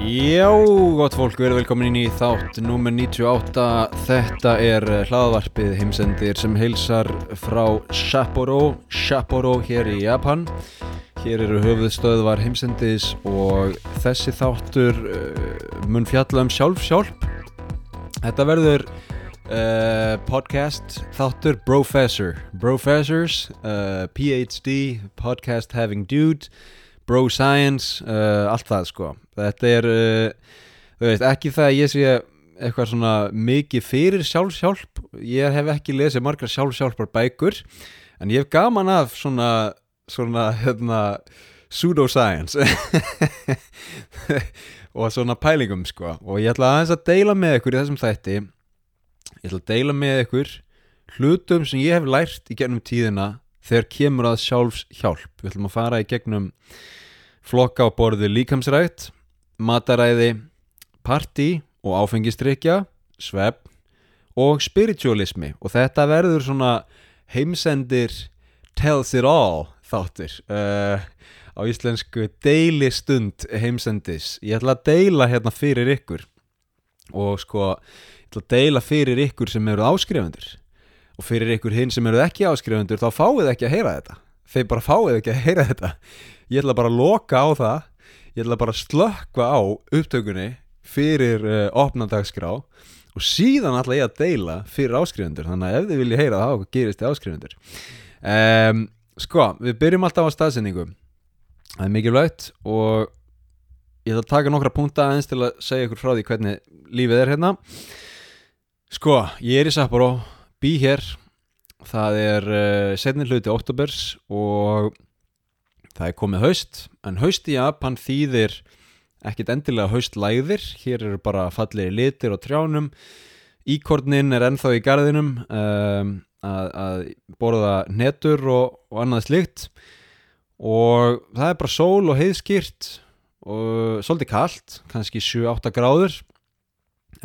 Já, gott fólk, við erum velkomin í þátt nummer 98 Þetta er eh, hlaðvarpið heimsendir sem heilsar frá Sapporo Sapporo hér í Japan. Hér eru höfuðstöðvar heimsendis og þessi þáttur uh, mun fjalla um sjálf-sjálf Þetta verður uh, podcast þáttur Brofessor Brofessors, uh, PhD, podcast having dude bro science, allt það sko þetta er uh, veist, ekki það að ég sé eitthvað svona mikið fyrir sjálfsjálf ég hef ekki lesið margar sjálfsjálfar bækur en ég hef gaman af svona, svona hérna, pseudoscience. Og svona pælingum sko. Og ég ætla aðeins að deila með ykkur í þessum þætti. Ég ætla að deila með ykkur hlutum sem ég hef lært í gennum tíðina þegar kemur að sjálfshjálp. Við ætlum að fara í gegnum flokka á borðu líkamsrætt, mataræði, party og áfengistrykja, svepp og spiritualismi. Og þetta verður svona heimsendir tells it all þáttir. Uh, á íslensku deili stund heimsendis. Ég ætla að deila hérna fyrir ykkur. Og sko ég ætla að deila fyrir ykkur sem eru áskrifundur og fyrir ykkur hinn sem eru ekki áskrifundur þá fáið ekki að heyra þetta. Þeir bara fáið ekki að heyra þetta. Ég ætla bara að loka á það ég ætla bara að slökka á upptökunni fyrir uh, opnandagskrá og síðan ætla ég að deila fyrir áskrifundur þannig að ef þið vilja heyra það hvað gerist í áskrifundur um, sko, við byrjum alltaf á staðsendingu það er mikilvægt og ég ætla að taka nokkra punta aðeins til að segja ykkur frá því hvernig lífið er hérna. Sko, ég er í Sapporo bý hér. Það er uh, setni hluti óttobers og það er komið haust en haust í Japan þýðir ekkit endilega haustlæðir. Hér eru bara fallir litir og trjánum. Íkornin er ennþá í garðinum um, að, að borða netur og, og annað slikt og það er bara sól og heiðskýrt og svolítið kallt kannski 7-8 gráður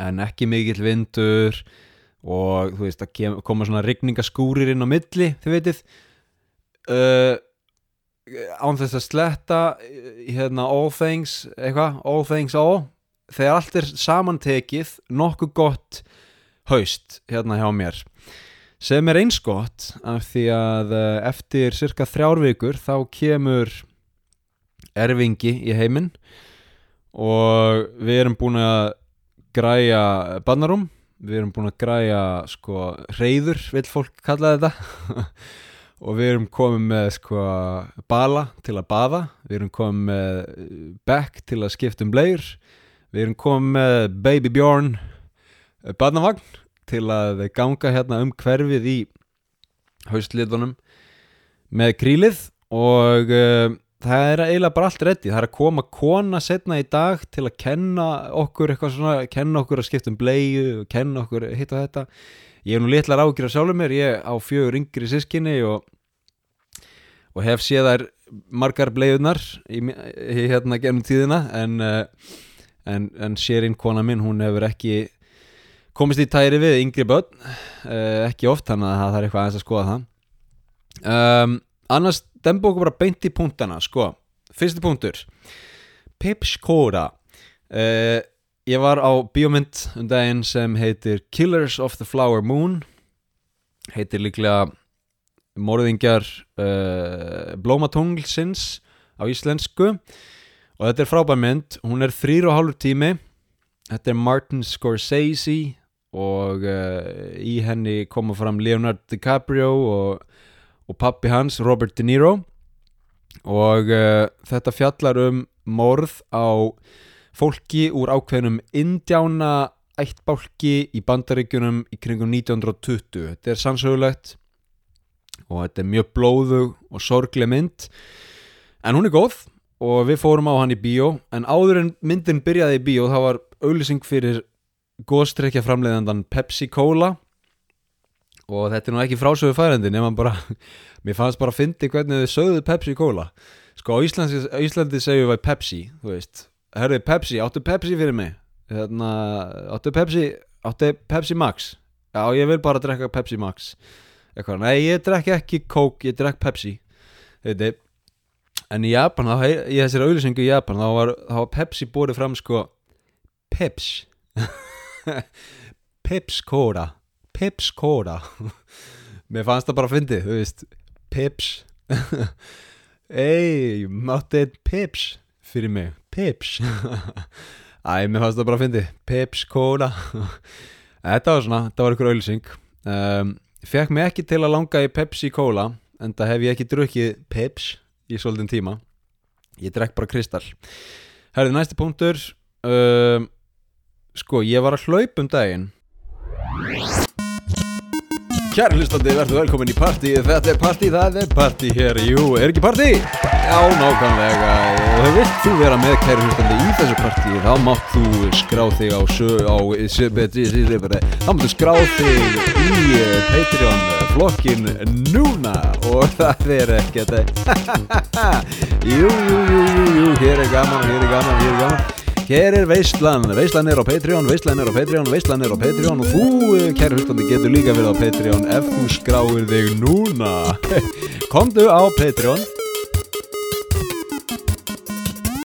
en ekki mikill vindur og þú veist að koma svona rigningaskúrir inn á milli þið veitir uh, án þess að sletta hérna all things eitthvað, all things all þegar allt er samantekið nokkuð gott haust hérna hjá mér. Sem er eins gott af því að eh, eftir cirka þrjár vikur þá kemur erfingi í heiminn og við erum búin að græja bannarum við erum búin að græja sko reyður vil fólk kalla þetta og við erum komið með sko bala til að baða. Við erum komið með bekk til að skipta um bleir við erum komið með baby bjorn eh, badnavagn til að ganga hérna um hverfið í haustliðunum með krílið og uh, það er eiginlega bara allt reddi það er að koma kona setna í dag til að kenna okkur eitthvað svona kenna okkur að skipta um bleiu kenna okkur hitt og þetta ég er nú litlar ágjur að sjálfur mér, ég á fjögur yngri sískinni og, og hef séð þær margar bleiðunar í, í hérna genum tíðina. En, uh, en, en sérinn kona minn, hún hefur ekki komist í tæri við yngri börn uh, ekki oft, þannig að það er eitthvað aðeins að skoða það. Um, annars dembu okkur bara beint í punktana sko, fyrsti punktur. Pipskóra uh, Ég var á bíómynd um daginn sem heitir Killers of the Flower Moon. Heitir líklega morðingjar uh, blómatunglsins á íslensku. Og þetta er frábær mynd, hún er þrýr og hálfur tími. Þetta er Martin Scorsese og uh, í henni koma fram Leonardo DiCaprio og, og pappi hans Robert De Niro. Og uh, þetta fjallar um morð á fólki úr ákveðnum indjána ættbálki í bandaríkunum í kringum 1920 þetta er sannsögulegt og þetta er mjög blóðug og sorgleg mynd. En hún er góð og við fórum á hann í bíó. En áður en myndin byrjaði í bíó þá var auðlýsing fyrir góðstrekja framleiðandan Pepsi Cola. Og þetta er nú ekki frásögu færandi nema bara, mér fannst bara að fyndi hvernig þau sögðu Pepsi Cola. Sko á Íslandi, Íslandi segjum við Pepsi, þú veist herru Pepsi, áttu Pepsi fyrir mig? Hérna, áttu Pepsi áttu Pepsi Max? Já ég vil bara drekka Pepsi Max. Eitthvað, nei ég drekki ekki Coke, ég drekk Pepsi. Þetta en í Japan, þá, í þessari auðlýsingu í Japan þá var, þá var Pepsi borið fram sko Peps. Peps Cola. Peps Cola. Mér fannst það bara að fyndi, þú veist. Peps. Ei, mátti einn Peps fyrir mig, Peps æ, mér fannst það bara að fyndi. Peps Cola. Þetta var svona, þetta var ykkur auðlýsing um, fekk mig ekki til að langa í Pepsi Cola en það hef ég ekki drukkið Peps í svolítinn tíma. Ég drekk bara kristall. Herði næsti punktur. Um, sko ég var að hlaupa um daginn Kæri hlustandi, verður velkomin í partí. Þetta er partí, það er partí hér. Jú, er ekki partí? Já, nákvæmlega. Og vilt þú vera með kæri hlustandi í þessu partí Þá mátt þú skrá þig á Þá mátt þú skrá þig í eh, Patreon flokkin núna. Og það er ekkert. Jú, jú, jú, jú, jú. Hér er gaman, hér er gaman, hér er gaman Hér er Veislan, Veislan er á Patreon, Veislan er á Patreon, Veislan er á Patreon og þú, eh, kæri hlustandi, getur líka verið á Patreon ef þú skráir þig núna. Komdu á Patreon